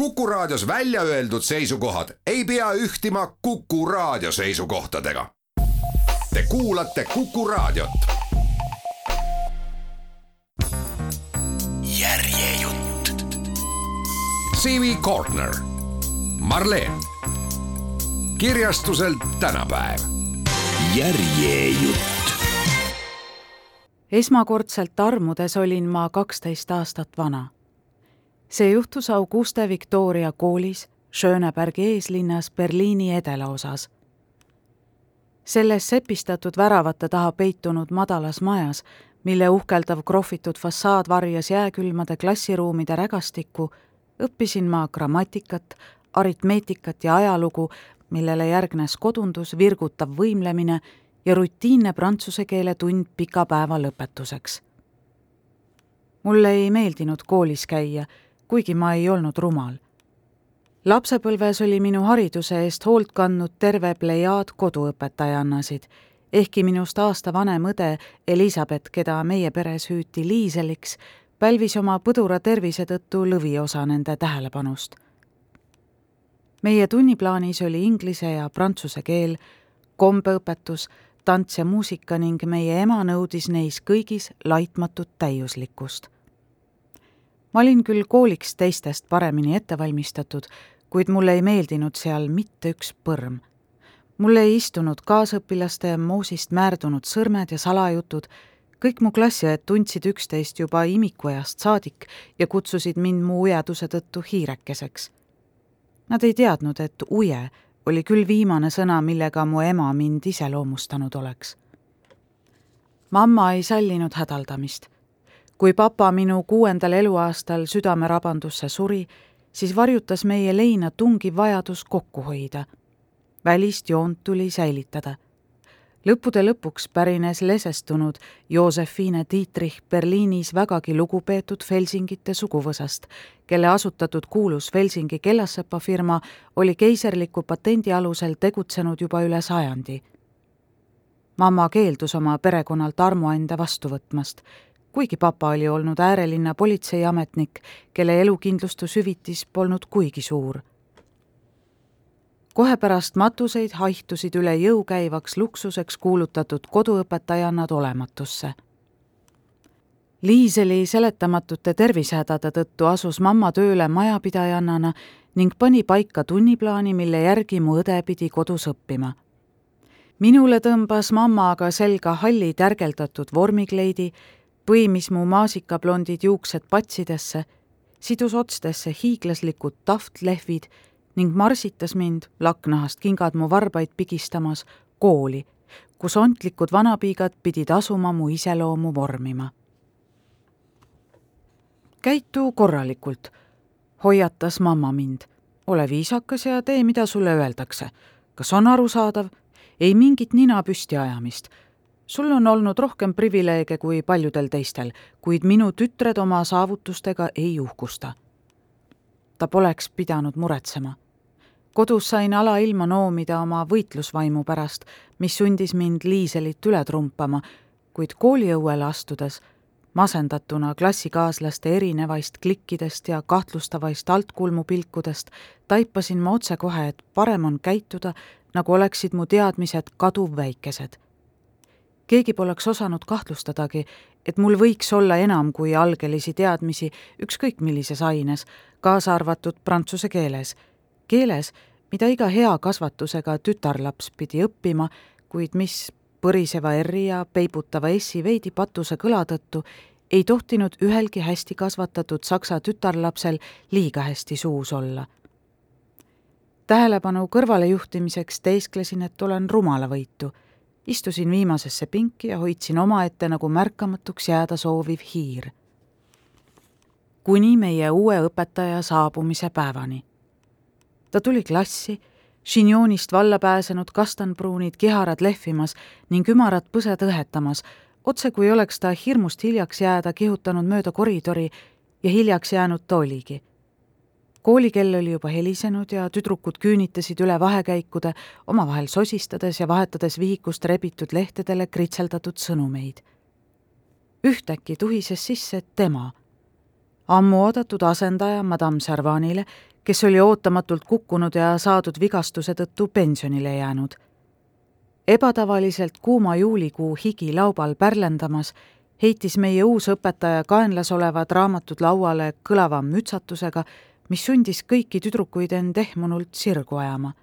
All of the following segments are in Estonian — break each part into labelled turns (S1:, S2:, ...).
S1: Kuku Raadios välja öeldud seisukohad ei pea ühtima Kuku Raadio seisukohtadega. Te kuulate Kuku Raadiot. järjejutt. CV Corner, Marleen, kirjastuselt tänapäev.
S2: järjejutt.
S3: esmakordselt armudes olin ma kaksteist aastat vana see juhtus Auguste Victoria koolis Schönebergi eeslinnas Berliini edelaosas. selles sepistatud väravate taha peitunud madalas majas, mille uhkeldav krohvitud fassaad varjas jääkülmade klassiruumide rägastikku, õppisin ma grammatikat, aritmeetikat ja ajalugu, millele järgnes kodundus, virgutav võimlemine ja rutiinne prantsuse keele tund pika päeva lõpetuseks. mulle ei meeldinud koolis käia kuigi ma ei olnud rumal. lapsepõlves oli minu hariduse eest hoolt kandnud terve plejaad koduõpetajannasid, ehkki minust aasta vanem õde Elizabeth, keda meie peres hüüti Liiseliks, pälvis oma põdura tervise tõttu lõviosa nende tähelepanust. meie tunniplaanis oli inglise ja prantsuse keel, kombeõpetus, tants ja muusika ning meie ema nõudis neis kõigis laitmatut täiuslikkust ma olin küll kooliks teistest paremini ette valmistatud, kuid mulle ei meeldinud seal mitte üks põrm. mulle ei istunud kaasõpilaste moosist määrdunud sõrmed ja salajutud, kõik mu klassiõed tundsid üksteist juba imikuajast saadik ja kutsusid mind mu ujeduse tõttu hiirekeseks. Nad ei teadnud, et uje oli küll viimane sõna, millega mu ema mind iseloomustanud oleks. mamma ei sallinud hädaldamist kui papa minu kuuendal eluaastal südamerabandusse suri, siis varjutas meie leina tungiv vajadus kokku hoida. välist joont tuli säilitada. lõppude lõpuks pärines lesestunud Josephine Dietrich Berliinis vägagi lugupeetud Felsingite suguvõsast, kelle asutatud kuulus Felsingi kellasepafirma oli keiserliku patendi alusel tegutsenud juba üle sajandi mamma keeldus oma perekonnalt armuande vastu võtmast kuigi papa oli olnud äärelinna politseiametnik, kelle elukindlustushüvitis polnud kuigi suur. kohe pärast matuseid haihtusid üle jõu käivaks luksuseks kuulutatud koduõpetajannad olematusse. Liiseli seletamatute tervisehädade tõttu asus mamma tööle majapidajannana ning pani paika tunniplaani, mille järgi mu õde pidi kodus õppima minule tõmbas mamma aga selga halli tärgeldatud vormikleidi põimis mu maasikablondid juuksed patsidesse, sidus otstesse hiiglaslikud tahvtlehvid ning marsitas mind, lakknahast kingad mu varbaid pigistamas, kooli, kus ontlikud vanapiigad pidid asuma mu iseloomu vormima. käitu korralikult, hoiatas mamma mind. ole viisakas ja tee, mida sulle öeldakse. kas on arusaadav? ei mingit nina püsti ajamist sul on olnud rohkem privileege kui paljudel teistel, kuid minu tütred oma saavutustega ei uhkusta. ta poleks pidanud muretsema. kodus sain alailma noomida oma võitlusvaimu pärast, mis sundis mind Liiselit üle trumpama, kuid kooliõuele astudes, masendatuna klassikaaslaste erinevaist klikkidest ja kahtlustavaist altkulmupilkudest, taipasin ma otsekohe, et parem on käituda, nagu oleksid mu teadmised kaduvväikesed keegi poleks osanud kahtlustadagi, et mul võiks olla enam kui algelisi teadmisi ükskõik millises aines, kaasa arvatud prantsuse keeles. keeles, mida iga hea kasvatusega tütarlaps pidi õppima, kuid mis põriseva R-i ja peibutava S-i veidi patuse kõla tõttu ei tohtinud ühelgi hästi kasvatatud saksa tütarlapsel liiga hästi suus olla. tähelepanu kõrvalejuhtimiseks teesklesin, et olen rumalavõitu istusin viimasesse pinki ja hoidsin omaette nagu märkamatuks jääda sooviv hiir. kuni meie uue õpetaja saabumise päevani. ta tuli klassi, šinjoonist valla pääsenud kastanpruunid kiharad lehvimas ning ümarad põsed õhetamas, otse kui oleks ta hirmust hiljaks jääda kihutanud mööda koridori ja hiljaks jäänud ta oligi koolikell oli juba helisenud ja tüdrukud küünitasid üle vahekäikude, omavahel sosistades ja vahetades vihikust rebitud lehtedele kritseldatud sõnumeid. ühtäkki tuhises sisse tema, ammu oodatud asendaja madame Servanile, kes oli ootamatult kukkunud ja saadud vigastuse tõttu pensionile jäänud. ebatavaliselt kuuma juulikuu higi laubal pärlendamas heitis meie uus õpetaja kaenlas olevad raamatud lauale kõlava mütsatusega, mis sundis kõiki tüdrukuid end ehmunult sirgu ajama.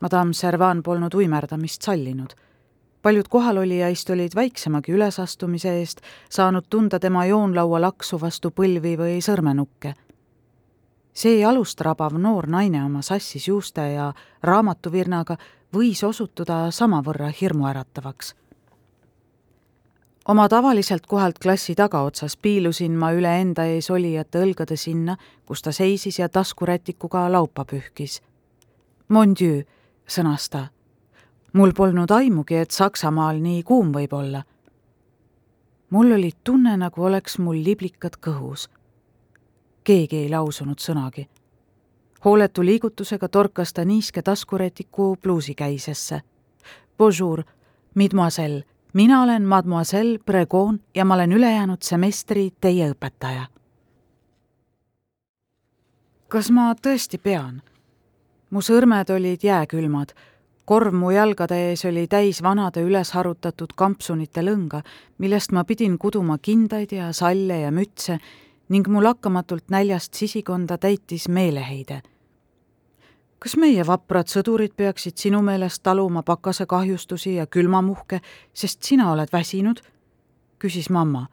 S3: Madame Servan polnud uimerdamist sallinud paljud kohalolijaist olid väiksemagi ülesastumise eest saanud tunda tema joonlaua laksu vastu põlvi või sõrmenukke. see jalust rabav noor naine oma sassis juuste ja raamatuvirnaga võis osutuda samavõrra hirmuäratavaks. Oma tavaliselt kohalt klassi tagaotsas piilusin ma üle enda ees olijate õlgade sinna, kus ta seisis ja taskurätikuga laupa pühkis. Mon Dieu, sõnas ta mul polnud aimugi, et Saksamaal nii kuum võib olla. mul oli tunne, nagu oleks mul liblikad kõhus. keegi ei lausunud sõnagi. hooletu liigutusega torkas ta niiske taskuretiku pluusikäisesse. Bonjour, mademoiselle, mina olen mademoiselle Bregon ja ma olen ülejäänud semestri teie õpetaja. kas ma tõesti pean? mu sõrmed olid jääkülmad korv mu jalgade ees oli täis vanade üles harutatud kampsunite lõnga, millest ma pidin kuduma kindaid ja salle ja mütse ning mu lakkamatult näljast sisikonda täitis meeleheide. Kas meie vaprad sõdurid peaksid sinu meelest taluma pakasekahjustusi ja külmamuhke, sest sina oled väsinud? küsis mamma.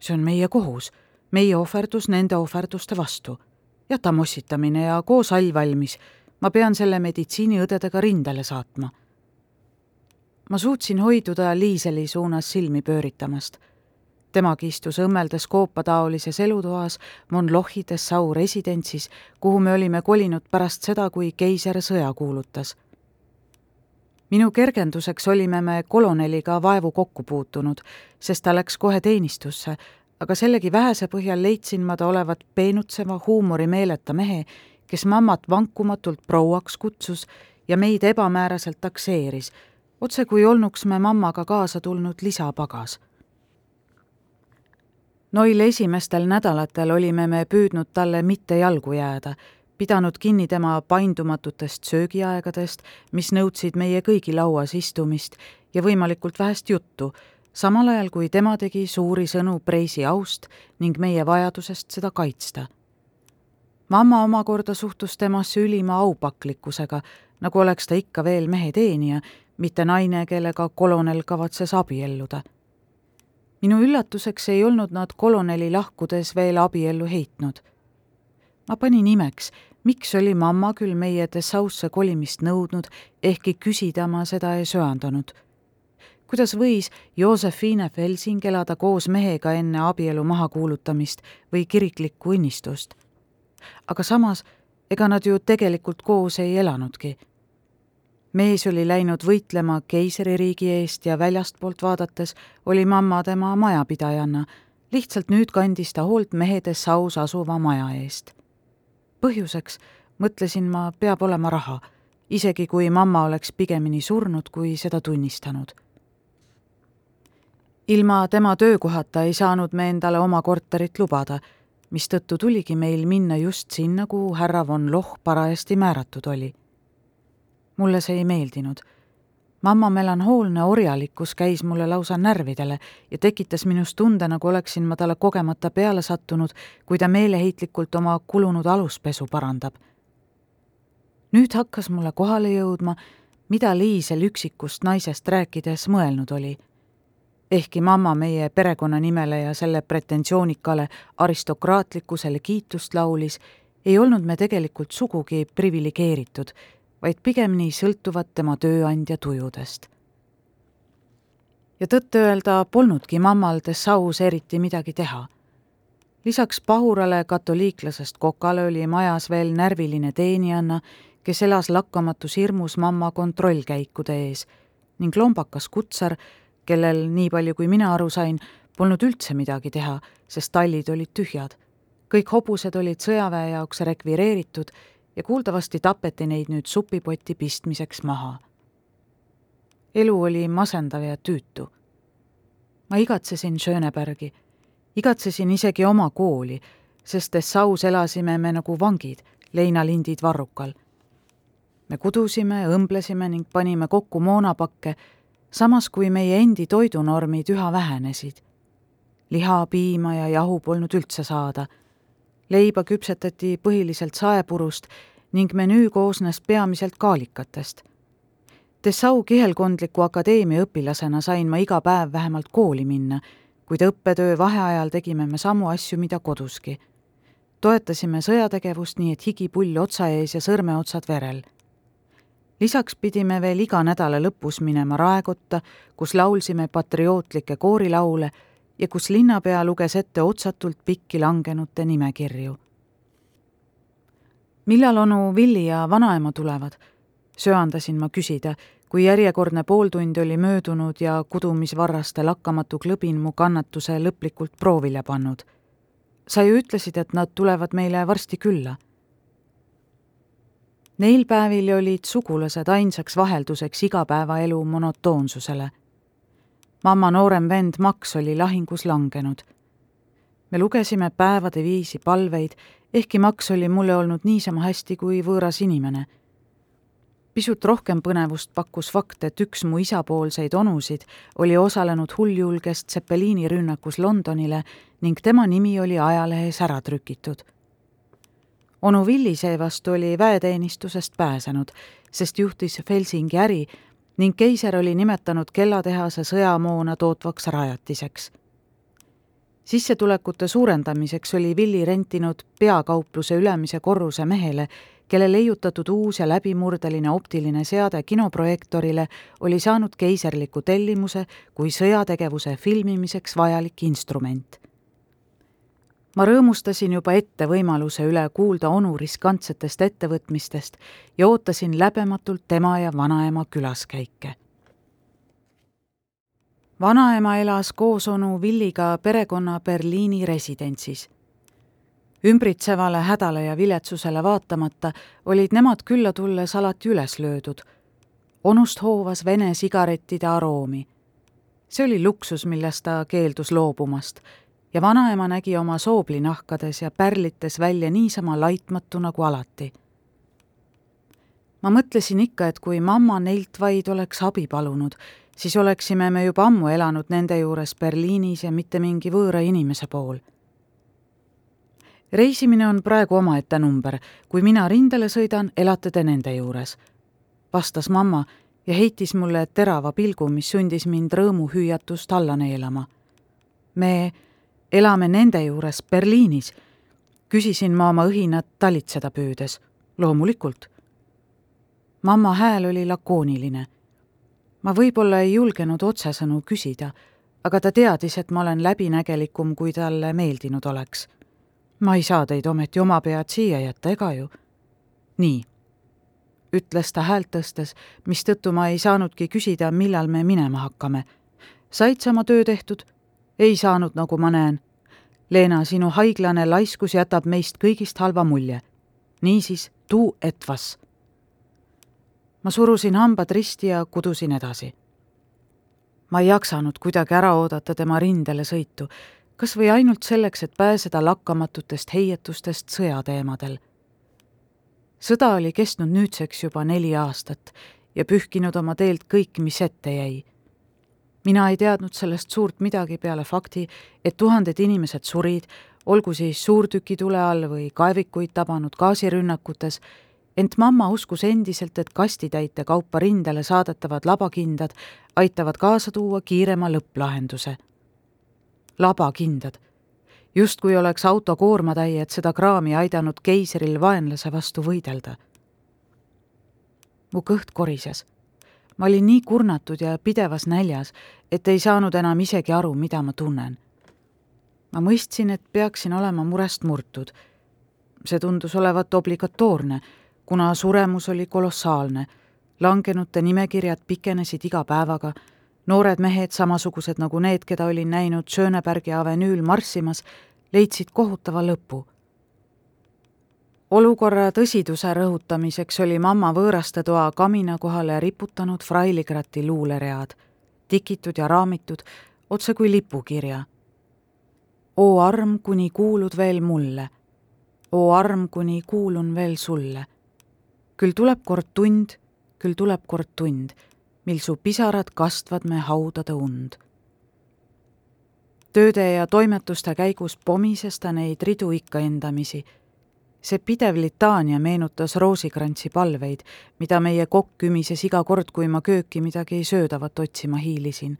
S3: see on meie kohus, meie ohverdus nende ohverduste vastu. jäta mossitamine ja koos hall valmis ma pean selle meditsiiniõdedega rindele saatma. ma suutsin hoiduda Liiseli suunas silmi pööritamast. Temagi istus õmmeldes koopataolises elutoas Von Lochi Dessau residentsis, kuhu me olime kolinud pärast seda, kui keiser sõja kuulutas. minu kergenduseks olime me koloneliga vaevu kokku puutunud, sest ta läks kohe teenistusse, aga sellegi vähese põhjal leidsin ma ta olevat peenutseva huumorimeeleta mehe, kes mammat vankumatult prouaks kutsus ja meid ebamääraselt takseeris, otse kui olnuks me mammaga kaasa tulnud lisapagas. Noil esimestel nädalatel olime me püüdnud talle mitte jalgu jääda, pidanud kinni tema paindumatutest söögiaegadest, mis nõudsid meie kõigi lauas istumist ja võimalikult vähest juttu, samal ajal kui tema tegi suuri sõnu Preisi aust ning meie vajadusest seda kaitsta mamma omakorda suhtus temasse ülima aupaklikkusega, nagu oleks ta ikka veel meheteenija, mitte naine, kellega kolonel kavatses abielluda. Minu üllatuseks ei olnud nad koloneli lahkudes veel abiellu heitnud. ma panin imeks, miks oli mamma küll meie Dessausse kolimist nõudnud, ehkki küsida ma seda ei söandanud. kuidas võis Josephine Felsing elada koos mehega enne abielu mahakuulutamist või kiriklikku õnnistust? aga samas ega nad ju tegelikult koos ei elanudki. Mees oli läinud võitlema keisririigi eest ja väljastpoolt vaadates oli mamma tema majapidajanna, lihtsalt nüüd kandis ta hoolt mehedes saus asuva maja eest. põhjuseks, mõtlesin ma, peab olema raha, isegi kui mamma oleks pigemini surnud, kui seda tunnistanud ilma tema töökohata ei saanud me endale oma korterit lubada mistõttu tuligi meil minna just sinna, kuhu härra von Loch parajasti määratud oli. Mulle see ei meeldinud. mamma melanhoolne orjalikkus käis mulle lausa närvidele ja tekitas minus tunde, nagu oleksin ma talle kogemata peale sattunud, kui ta meeleheitlikult oma kulunud aluspesu parandab. nüüd hakkas mulle kohale jõudma, mida Liisel üksikust naisest rääkides mõelnud oli ehkki mamma meie perekonnanimele ja selle pretensioonikale aristokraatlikkusele kiitust laulis, ei olnud me tegelikult sugugi priviligeeritud, vaid pigemini sõltuvad tema tööandja tujudest. ja tõtt-öelda polnudki mammal Dessaus eriti midagi teha. lisaks pahurale katoliiklasest kokale oli majas veel närviline teenijanna, kes elas lakkamatus hirmus mamma kontrollkäikude ees ning lombakas kutsar, kellel, nii palju kui mina aru sain, polnud üldse midagi teha, sest tallid olid tühjad. kõik hobused olid sõjaväe jaoks rekvireeritud ja kuuldavasti tapeti neid nüüd supipotti pistmiseks maha. elu oli masendav ja tüütu. ma igatsesin Schönebergi, igatsesin isegi oma kooli, sest Dessaus elasime me nagu vangid, leinalindid varrukal. me kudusime, õmblesime ning panime kokku moonapakke, samas kui meie endi toidunormid üha vähenesid. liha, piima ja jahu polnud üldse saada. Leiba küpsetati põhiliselt saepurust ning menüü koosnes peamiselt kaalikatest Dessau kihelkondliku akadeemia õpilasena sain ma iga päev vähemalt kooli minna, kuid õppetöö vaheajal tegime me samu asju, mida koduski. toetasime sõjategevust nii, et higi pull otsa ees ja sõrmeotsad verel. lisaks pidime veel iga nädala lõpus minema Raekotta, kus laulsime patriootlikke koorilaule ja kus linnapea luges ette otsatult pikki langenute nimekirju. millal onu Villi ja vanaema tulevad? söandasin ma küsida, kui järjekordne pooltund oli möödunud ja kudumisvarraste lakkamatu klõbin mu kannatuse lõplikult proovile pannud. sa ju ütlesid, et nad tulevad meile varsti külla. Neil päevil olid sugulased ainsaks vahelduseks igapäevaelu monotoonsusele. Mamma noorem vend Max oli lahingus langenud. me lugesime päevade viisi palveid, ehkki Max oli mulle olnud niisama hästi kui võõras inimene pisut rohkem põnevust pakkus fakt, et üks mu isapoolseid onusid oli osalenud hulljulges Zeppeliini rünnakus Londonile ning tema nimi oli ajalehes ära trükitud. onu Villi seevastu oli väeteenistusest pääsenud, sest juhtis Felsingi äri ning keiser oli nimetanud kellatehase sõjamoona tootvaks rajatiseks sissetulekute suurendamiseks oli Villi rentinud peakaupluse ülemise korruse mehele, kelle leiutatud uus ja läbimurdeline optiline seade kinoprojektorile oli saanud keiserliku tellimuse kui sõjategevuse filmimiseks vajalik instrument. Ma rõõmustasin juba ette võimaluse üle kuulda onu riskantsetest ettevõtmistest ja ootasin läbematult tema ja vanaema külaskäike vanaema elas koos onu Villiga perekonna Berliini residentsis ümbritsevale hädale ja viletsusele vaatamata olid nemad külla tulles alati üles löödud. onust hoovas Vene sigarettide aroomi. see oli luksus, millest ta keeldus loobumast ja vanaema nägi oma sooblinahkades ja pärlites välja niisama laitmatu nagu alati. ma mõtlesin ikka, et kui mamma neilt vaid oleks abi palunud, siis oleksime me juba ammu elanud nende juures Berliinis ja mitte mingi võõra inimese pool reisimine on praegu omaette number, kui mina rindele sõidan, elate te nende juures, vastas mamma ja heitis mulle terava pilgu, mis sundis mind rõõmuhüüatust alla neelama. me elame nende juures Berliinis, küsisin ma oma õhinat talitseda püüdes. loomulikult. mamma hääl oli lakooniline. ma võib-olla ei julgenud otsesõnu küsida, aga ta teadis, et ma olen läbinägelikum, kui talle meeldinud oleks ma ei saa teid ometi oma pead siia jätta, ega ju? nii, ütles ta häält tõstes, mistõttu ma ei saanudki küsida, millal me minema hakkame. said sa oma töö tehtud? Ei saanud, nagu ma näen. Leena, sinu haiglane laiskus jätab meist kõigist halva mulje. niisiis, tuu et vas. ma surusin hambad risti ja kudusin edasi. ma ei jaksanud kuidagi ära oodata tema rindele sõitu kas või ainult selleks, et pääseda lakkamatutest heietustest sõjateemadel. sõda oli kestnud nüüdseks juba neli aastat ja pühkinud oma teelt kõik, mis ette jäi. Mina ei teadnud sellest suurt midagi peale fakti, et tuhanded inimesed surid, olgu siis suurtükitule all või kaevikuid tabanud gaasirünnakutes, ent mamma uskus endiselt, et kastitäite kaupa rindele saadetavad labakindad aitavad kaasa tuua kiirema lõpplahenduse labakindad. justkui oleks auto koormatäied seda kraami aidanud keisril vaenlase vastu võidelda. mu kõht korises. Ma olin nii kurnatud ja pidevas näljas, et ei saanud enam isegi aru, mida ma tunnen. ma mõistsin, et peaksin olema murest murtud. see tundus olevat obligatoorne, kuna suremus oli kolossaalne langenute nimekirjad pikenesid iga päevaga noored mehed, samasugused nagu need, keda olin näinud Schönebergi avenüül marssimas, leidsid kohutava lõpu. Olukorra tõsiduse rõhutamiseks oli mamma võõrastetoa kamina kohale riputanud Freiligrati luuleread, tikitud ja raamitud, otse kui lipukirja. oo arm, kuni kuulud veel mulle oo arm, kuni kuulun veel sulle. küll tuleb kord tund, küll tuleb kord tund, mil su pisarad kastvad me haudade und. tööde ja toimetuste käigus pomises ta neid ridu ikka endamisi see pidev litaania meenutas Roosikrantsi palveid, mida meie kokk kümises iga kord, kui ma kööki midagi söödavat otsima hiilisin.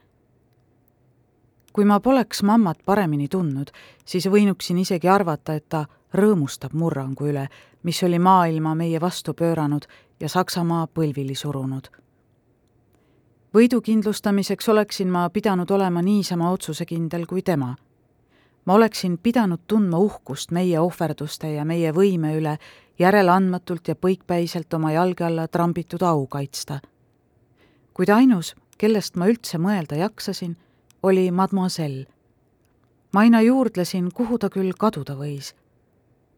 S3: kui ma poleks mammat paremini tundnud, siis võinuksin isegi arvata, et ta rõõmustab murrangu üle, mis oli maailma meie vastu pööranud ja Saksamaa põlvili surunud. võidu kindlustamiseks oleksin ma pidanud olema niisama otsusekindel kui tema ma oleksin pidanud tundma uhkust meie ohverduste ja meie võime üle järeleandmatult ja põikpäiselt oma jalge alla trambitud au kaitsta. kuid ainus, kellest ma üldse mõelda jaksasin, oli mademoiselle. ma aina juurdlesin, kuhu ta küll kaduda võis.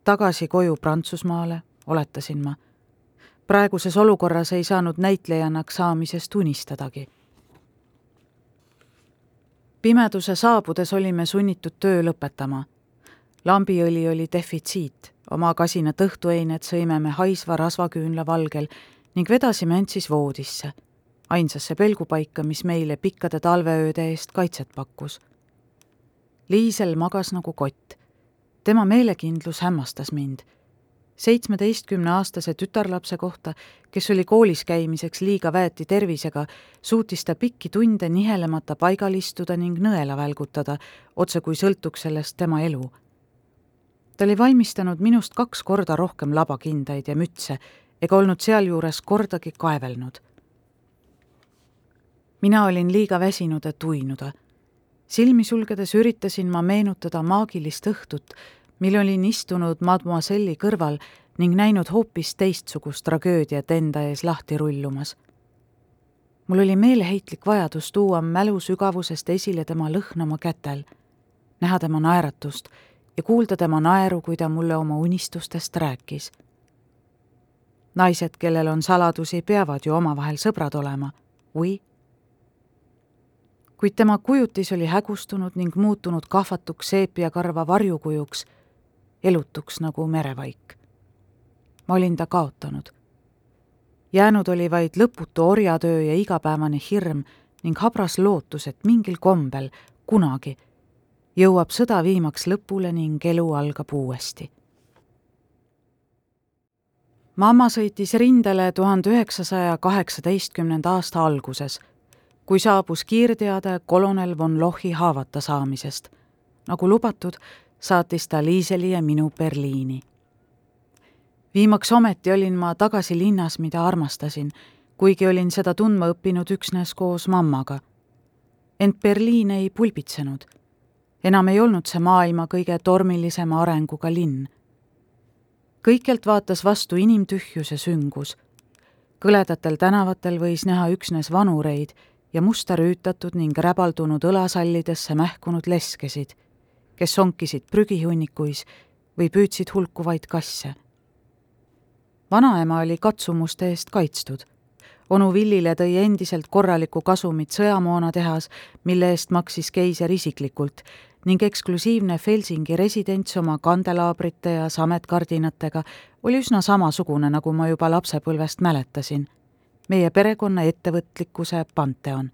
S3: tagasi koju Prantsusmaale, oletasin ma. praeguses olukorras ei saanud näitlejannaks saamisest unistadagi pimeduse saabudes olime sunnitud töö lõpetama. lambiõli oli defitsiit, oma kasinat õhtueinet sõime me haisva rasvaküünla valgel ning vedasime end siis voodisse, ainsasse pelgupaika, mis meile pikkade talveööde eest kaitset pakkus. Liisel magas nagu kott. tema meelekindlus hämmastas mind seitsmeteistkümneaastase tütarlapse kohta, kes oli koolis käimiseks liiga väeti tervisega, suutis ta pikki tunde nihelemata paigal istuda ning nõela välgutada, otse kui sõltuks sellest tema elu. ta oli valmistanud minust kaks korda rohkem labakindaid ja mütse ega olnud sealjuures kordagi kaevelnud. mina olin liiga väsinud, et uinuda. silmi sulgedes üritasin ma meenutada maagilist õhtut, mil olin istunud mademoiselle'i kõrval ning näinud hoopis teistsugust tragöödiat enda ees lahti rullumas. mul oli meeleheitlik vajadus tuua mälu sügavusest esile tema lõhn oma kätel, näha tema naeratust ja kuulda tema naeru, kui ta mulle oma unistustest rääkis. naised, kellel on saladusi, peavad ju omavahel sõbrad olema, või? kuid tema kujutis oli hägustunud ning muutunud kahvatuks seepiakarva varjukujuks elutuks nagu merevaik. ma olin ta kaotanud. jäänud oli vaid lõputu orjatöö ja igapäevane hirm ning habras lootus, et mingil kombel kunagi jõuab sõda viimaks lõpule ning elu algab uuesti. mamma sõitis rindele tuhande üheksasaja kaheksateistkümnenda aasta alguses, kui saabus kiirteade kolonel von Lochi haavata saamisest. nagu lubatud, saatis ta Liiseli ja minu Berliini. viimaks ometi olin ma tagasi linnas, mida armastasin, kuigi olin seda tundma õppinud üksnes koos mammaga. ent Berliin ei pulbitsenud. enam ei olnud see maailma kõige tormilisema arenguga linn. kõikjalt vaatas vastu inimtühjus ja süngus. kõledatel tänavatel võis näha üksnes vanureid ja musta rüütatud ning räbaldunud õlasallidesse mähkunud leskesid kes sonkisid prügihunnikuis või püüdsid hulkuvaid kasse. vanaema oli katsumuste eest kaitstud. onu Villile tõi endiselt korralikku kasumit sõjamoonatehas, mille eest maksis keiser isiklikult ning eksklusiivne Felsingi residents oma kandelaabrite ja sametkardinatega oli üsna samasugune, nagu ma juba lapsepõlvest mäletasin. meie perekonna ettevõtlikkuse panteon.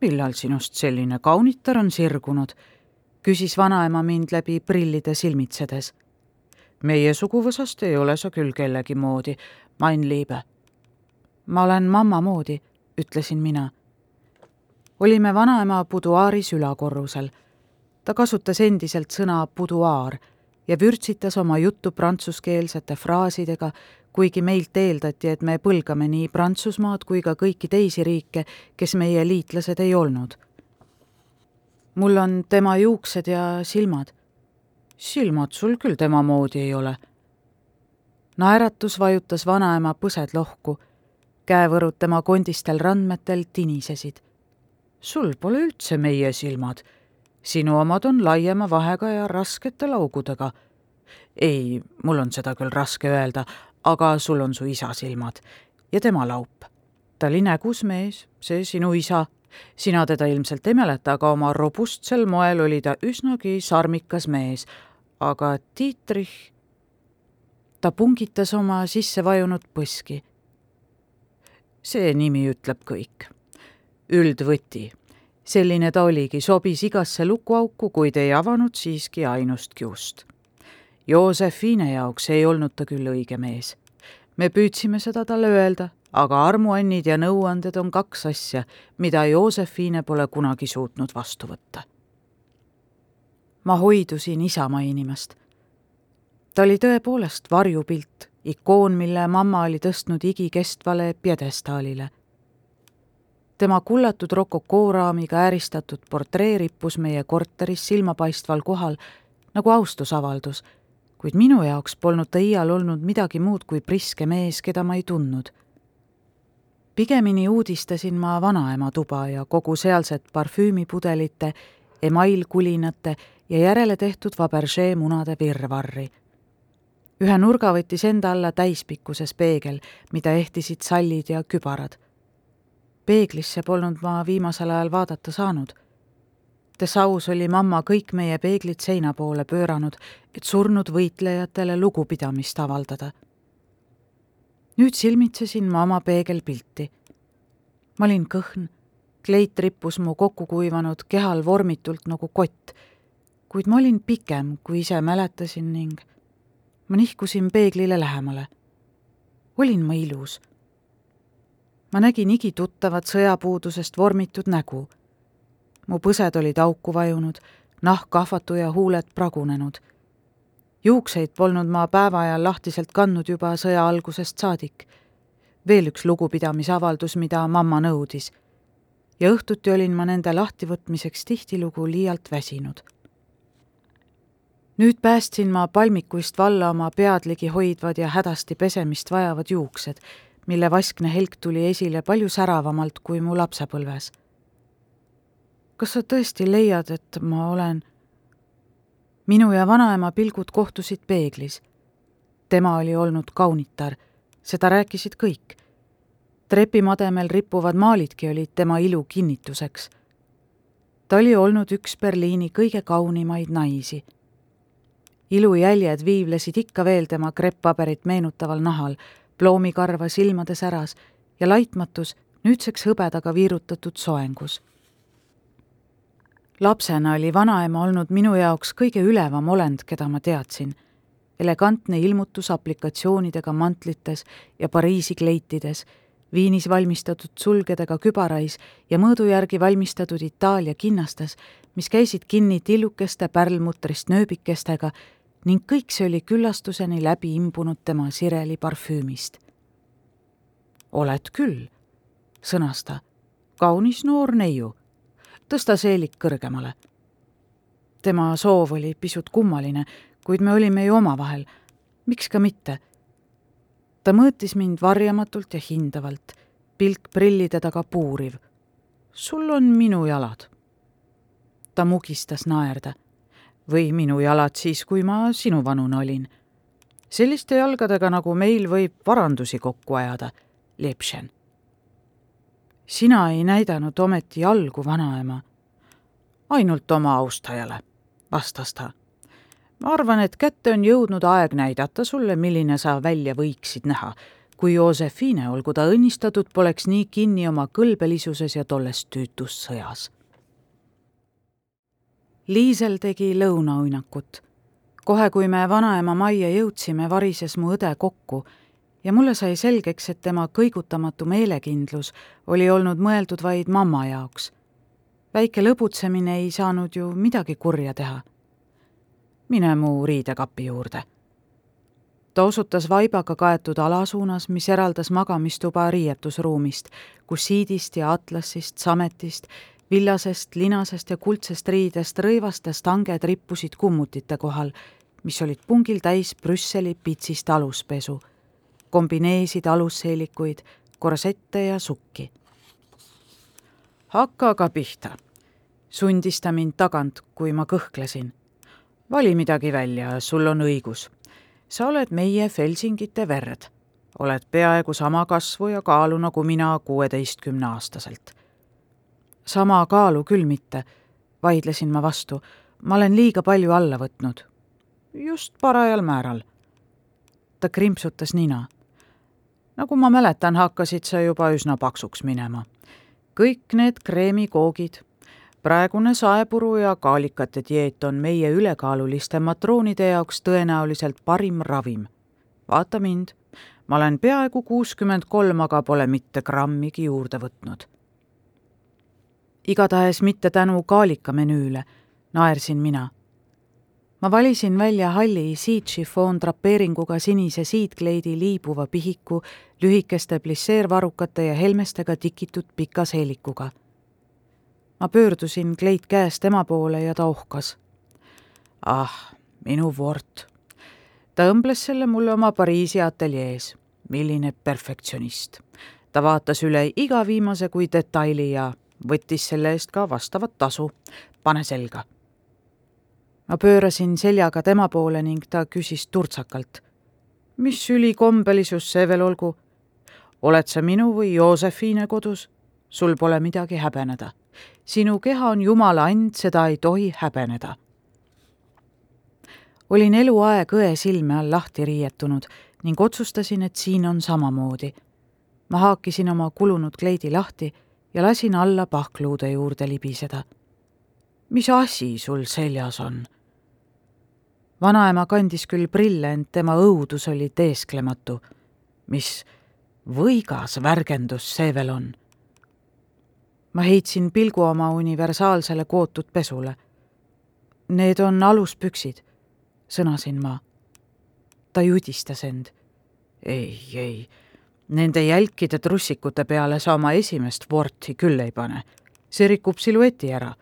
S3: millal sinust selline kaunitar on sirgunud? Küsis vanaema mind läbi prillide silmitsedes. meie suguvõsast ei ole sa küll kellegi moodi, mein liibe. ma olen mamma moodi, ütlesin mina. olime vanaema buduaaris ülakorrusel. ta kasutas endiselt sõna buduaar ja vürtsitas oma juttu prantsuskeelsete fraasidega, kuigi meilt eeldati, et me põlgame nii Prantsusmaad kui ka kõiki teisi riike, kes meie liitlased ei olnud mul on tema juuksed ja silmad. silmad sul küll tema moodi ei ole. naeratus vajutas vanaema põsed lohku. käevõrud tema kondistel randmetel tinisesid. sul pole üldse meie silmad. sinu omad on laiema vahega ja raskete laugudega. ei, mul on seda küll raske öelda, aga sul on su isa silmad ja tema laup. ta oli nägus mees, see sinu isa sina teda ilmselt ei mäleta, aga oma robustsel moel oli ta üsnagi sarmikas mees, aga Dietrich, ta pungitas oma sisse vajunud põski. see nimi ütleb kõik. üldvõti, selline ta oligi, sobis igasse lukuauku, kuid ei avanud siiski ainustki ust. Joosefine jaoks ei olnud ta küll õige mees. me püüdsime seda talle öelda, aga armuannid ja nõuanded on kaks asja, mida Joosefine pole kunagi suutnud vastu võtta ma hoidusin isa mainimast. ta oli tõepoolest varjupilt, ikoon, mille mamma oli tõstnud igikestvale pjedestaalile. tema kullatud rokokooraamiga ääristatud portree rippus meie korteris silmapaistval kohal nagu austusavaldus, kuid minu jaoks polnud ta iial olnud midagi muud kui priske mees, keda ma ei tundnud pigemini uudistasin ma vanaema tuba ja kogu sealset parfüümipudelite, emailkulinate ja järele tehtud Fabergé munade virvarri. ühe nurga võttis enda alla täispikkuses peegel, mida ehtisid sallid ja kübarad. peeglisse polnud ma viimasel ajal vaadata saanud. Dessaus oli mamma kõik meie peeglid seina poole pööranud, et surnud võitlejatele lugupidamist avaldada. Nüüd silmitsesin ma oma peegelpilti. ma olin kõhn, kleit rippus mu kokkukuivanud kehal vormitult nagu kott kuid ma olin pikem, kui ise mäletasin ning ma nihkusin peeglile lähemale. olin ma ilus? ma nägin igituttavat sõjapuudusest vormitud nägu. mu põsed olid auku vajunud, nahk kahvatu ja huuled pragunenud. Juukseid polnud ma päeva ajal lahtiselt kandnud juba sõja algusest saadik. veel üks lugupidamisavaldus, mida mamma nõudis. ja õhtuti olin ma nende lahtivõtmiseks tihtilugu liialt väsinud nüüd päästsin ma palmikuist valla oma pead ligi hoidvad ja hädasti pesemist vajavad juuksed, mille vaskne helk tuli esile palju säravamalt kui mu lapsepõlves. kas sa tõesti leiad, et ma olen? Minu ja vanaema pilgud kohtusid peeglis. tema oli olnud kaunitar, seda rääkisid kõik. trepimademel rippuvad maalidki olid tema ilu kinnituseks. ta oli olnud üks Berliini kõige kaunimaid naisi ilujäljed viivlesid ikka veel tema krepppaberit meenutaval nahal, ploomikarva silmade säras ja laitmatus nüüdseks hõbedaga viirutatud soengus. Lapsena oli vanaema olnud minu jaoks kõige ülevam olend, keda ma teadsin. elegantne ilmutus aplikatsioonidega mantlites ja Pariisi kleitides, Viinis valmistatud sulgedega kübarais ja mõõdu järgi valmistatud Itaalia kinnastes, mis käisid kinni tillukeste pärlmutrist nööbikestega ning kõik see oli küllastuseni läbi imbunud tema sireli parfüümist. oled küll, sõnas ta, kaunis noor neiu. Tõsta seelik kõrgemale. tema soov oli pisut kummaline, kuid me olime ju omavahel, miks ka mitte. ta mõõtis mind varjamatult ja hindavalt, pilk prillide taga puuriv. sul on minu jalad. ta mugistas naerda või minu jalad siis, kui ma sinuvanune olin. selliste jalgadega, nagu meil, võib varandusi kokku ajada, Lepšen. Sina ei näidanud ometi jalgu, vanaema. ainult oma austajale, vastas ta. ma arvan, et kätte on jõudnud aeg näidata sulle, milline sa välja võiksid näha, kui Josephine, olgu ta õnnistatud, poleks nii kinni oma kõlbelisuses ja tolles tüütus sõjas Liisel tegi lõunauinakut. kohe, kui me vanaema majja jõudsime, varises mu õde kokku ja mulle sai selgeks, et tema kõigutamatu meelekindlus oli olnud mõeldud vaid mamma jaoks. väike lõbutsemine ei saanud ju midagi kurja teha. mine mu riidekapi juurde. ta osutas vaibaga kaetud ala suunas, mis eraldas magamistuba riietusruumist, kus siidist ja atlassist, sametist villasest, linasest ja kuldsest riidest rõivastest hanged rippusid kummutite kohal, mis olid pungil täis Brüsseli pitsist aluspesu, kombineesid alusseelikuid, korsette ja sukki. hakka aga pihta, sundis ta mind tagant, kui ma kõhklesin. vali midagi välja, sul on õigus. sa oled meie Felsingite verd oled peaaegu sama kasvu ja kaalu nagu mina kuueteistkümneaastaselt sama kaalu küll mitte, vaidlesin ma vastu. ma olen liiga palju alla võtnud. just parajal määral. ta krimpsutas nina. Nagu ma mäletan, hakkasid sa juba üsna paksuks minema. kõik need kreemikoogid, praegune saepuru ja kaalikate dieet on meie ülekaaluliste matroonide jaoks tõenäoliselt parim ravim. vaata mind, ma olen peaaegu kuuskümmend kolm, aga pole mitte grammigi juurde võtnud. igatahes mitte tänu kaalikamenüüle, naersin mina ma valisin välja halli siidšifoon drapeeringuga sinise siidkleidi liibuva pihiku, lühikeste plisseervarrukate ja helmestega tikitud pika seelikuga. ma pöördusin kleit käes tema poole ja ta ohkas. ah, minu Wort. ta õmbles selle mulle oma Pariisi ateljees. milline perfektsionist. ta vaatas üle iga viimase kui detaili ja võttis selle eest ka vastavat tasu. pane selga ma pöörasin seljaga tema poole ning ta küsis turtsakalt. mis ülikombelisus see veel olgu? oled sa minu või Joosefine kodus? sul pole midagi häbeneda. sinu keha on Jumala and, seda ei tohi häbeneda. olin eluaeg õe silme all lahti riietunud ning otsustasin, et siin on samamoodi. ma haakisin oma kulunud kleidi lahti ja lasin alla pahkluude juurde libiseda. mis asi sul seljas on? Vanaema kandis küll prille, ent tema õudus oli teesklematu. mis võigas värgendus see veel on? ma heitsin pilgu oma universaalsele kootud pesule. Need on aluspüksid, sõnasin ma. ta judistas end. ei, ei, nende jälkide trussikute peale sa oma esimest vorti küll ei pane. see rikub silueti ära.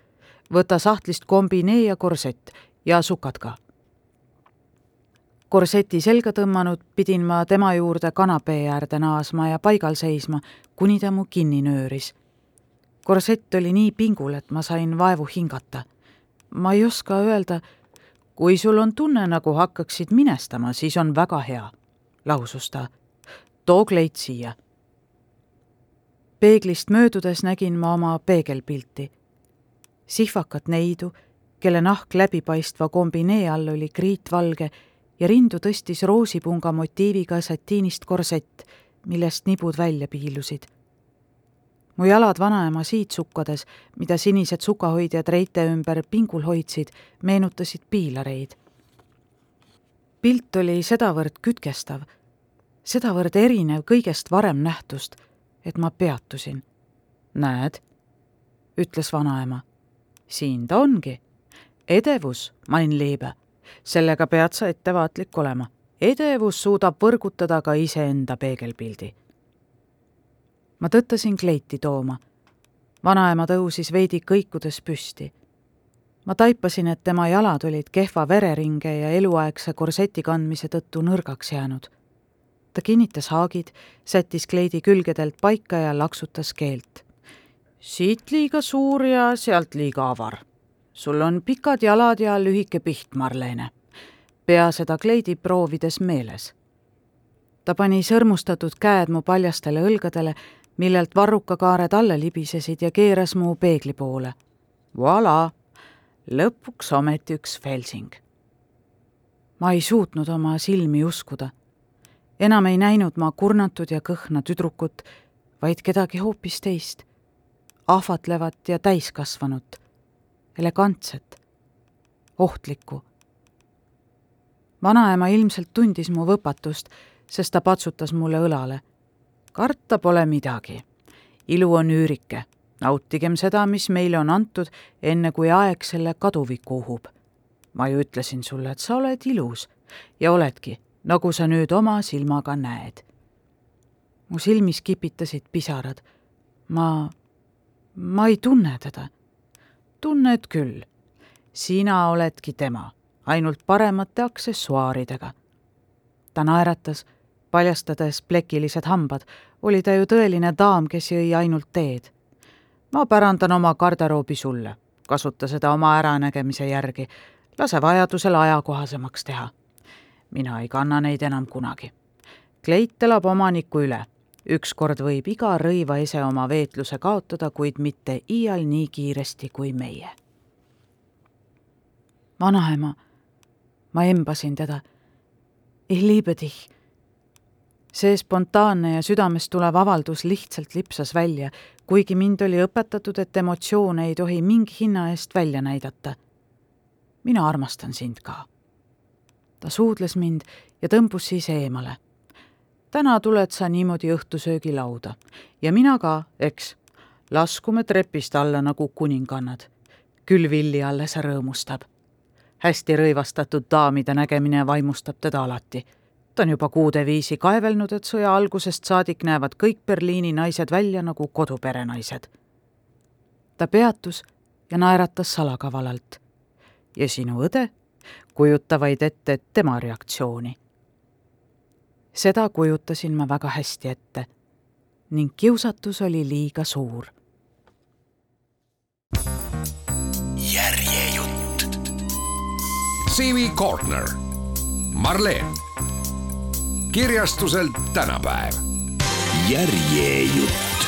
S3: võta sahtlist kombinee ja korsett ja sukad ka korseti selga tõmmanud, pidin ma tema juurde kanapee äärde naasma ja paigal seisma, kuni ta mu kinni nööris. korsett oli nii pingul, et ma sain vaevu hingata. ma ei oska öelda, kui sul on tunne, nagu hakkaksid minestama, siis on väga hea, lausus ta. too kleit siia. peeglist möödudes nägin ma oma peegelpilti. sihvakat neidu, kelle nahk läbipaistva kombinee all oli kriitvalge ja rindu tõstis roosipunga motiiviga satiinist korsett, millest nibud välja piilusid. mu jalad vanaema siidsukkades, mida sinised sukahoidjad reite ümber pingul hoidsid, meenutasid piilareid. pilt oli sedavõrd kütkestav, sedavõrd erinev kõigest varem nähtust, et ma peatusin. näed, ütles vanaema. siin ta ongi. edevus, mein Liebe sellega pead sa ettevaatlik olema. edevus suudab võrgutada ka iseenda peegelpildi. ma tõttasin kleiti tooma. vanaema tõusis veidi kõikudes püsti. ma taipasin, et tema jalad olid kehva vereringe ja eluaegse korseti kandmise tõttu nõrgaks jäänud. ta kinnitas haagid, sättis kleidi külgedelt paika ja laksutas keelt. siit liiga suur ja sealt liiga avar sul on pikad jalad ja lühike piht, Marlene. pea seda kleidi proovides meeles. ta pani sõrmustatud käed mu paljastele õlgadele, millelt varrukakaared alla libisesid ja keeras mu peegli poole. Voila, lõpuks ometi üks Felsing. ma ei suutnud oma silmi uskuda. enam ei näinud ma kurnatud ja kõhna tüdrukut, vaid kedagi hoopis teist, ahvatlevat ja täiskasvanut elegantset, ohtlikku. vanaema ilmselt tundis mu võpatust, sest ta patsutas mulle õlale. karta pole midagi. ilu on üürike, nautigem seda, mis meile on antud, enne kui aeg selle kaduviku uhub. ma ju ütlesin sulle, et sa oled ilus ja oledki, nagu sa nüüd oma silmaga näed. mu silmis kipitasid pisarad. ma, ma ei tunne teda tunned küll. sina oledki tema, ainult paremate aksessuaaridega. ta naeratas, paljastades plekilised hambad, oli ta ju tõeline daam, kes jõi ainult teed. ma pärandan oma garderoobi sulle, kasuta seda oma äranägemise järgi, lase vajadusel ajakohasemaks teha. mina ei kanna neid enam kunagi. kleit elab omanikku üle ükskord võib iga rõivaese oma veetluse kaotada, kuid mitte iial nii kiiresti kui meie. vanaema, ma embasin teda. Dich. see spontaanne ja südamest tulev avaldus lihtsalt lipsas välja, kuigi mind oli õpetatud, et emotsioone ei tohi mingi hinna eest välja näidata. mina armastan sind ka. ta suudles mind ja tõmbus siis eemale. Täna tuled sa niimoodi õhtusöögilauda ja mina ka, eks. laskume trepist alla nagu kuningannad. küll Villi alles rõõmustab hästi rõivastatud daamide nägemine vaimustab teda alati. ta on juba kuude viisi kaevelnud, et sõja algusest saadik näevad kõik Berliini naised välja nagu koduperenaised. ta peatus ja naeratas salakavalalt. ja sinu õde, kujuta vaid ette tema reaktsiooni. Seda kujutasin ma väga hästi ette ning kiusatus oli liiga suur
S1: Siimi Kortner, Marleen. kirjastuselt tänapäev.
S2: järjejutt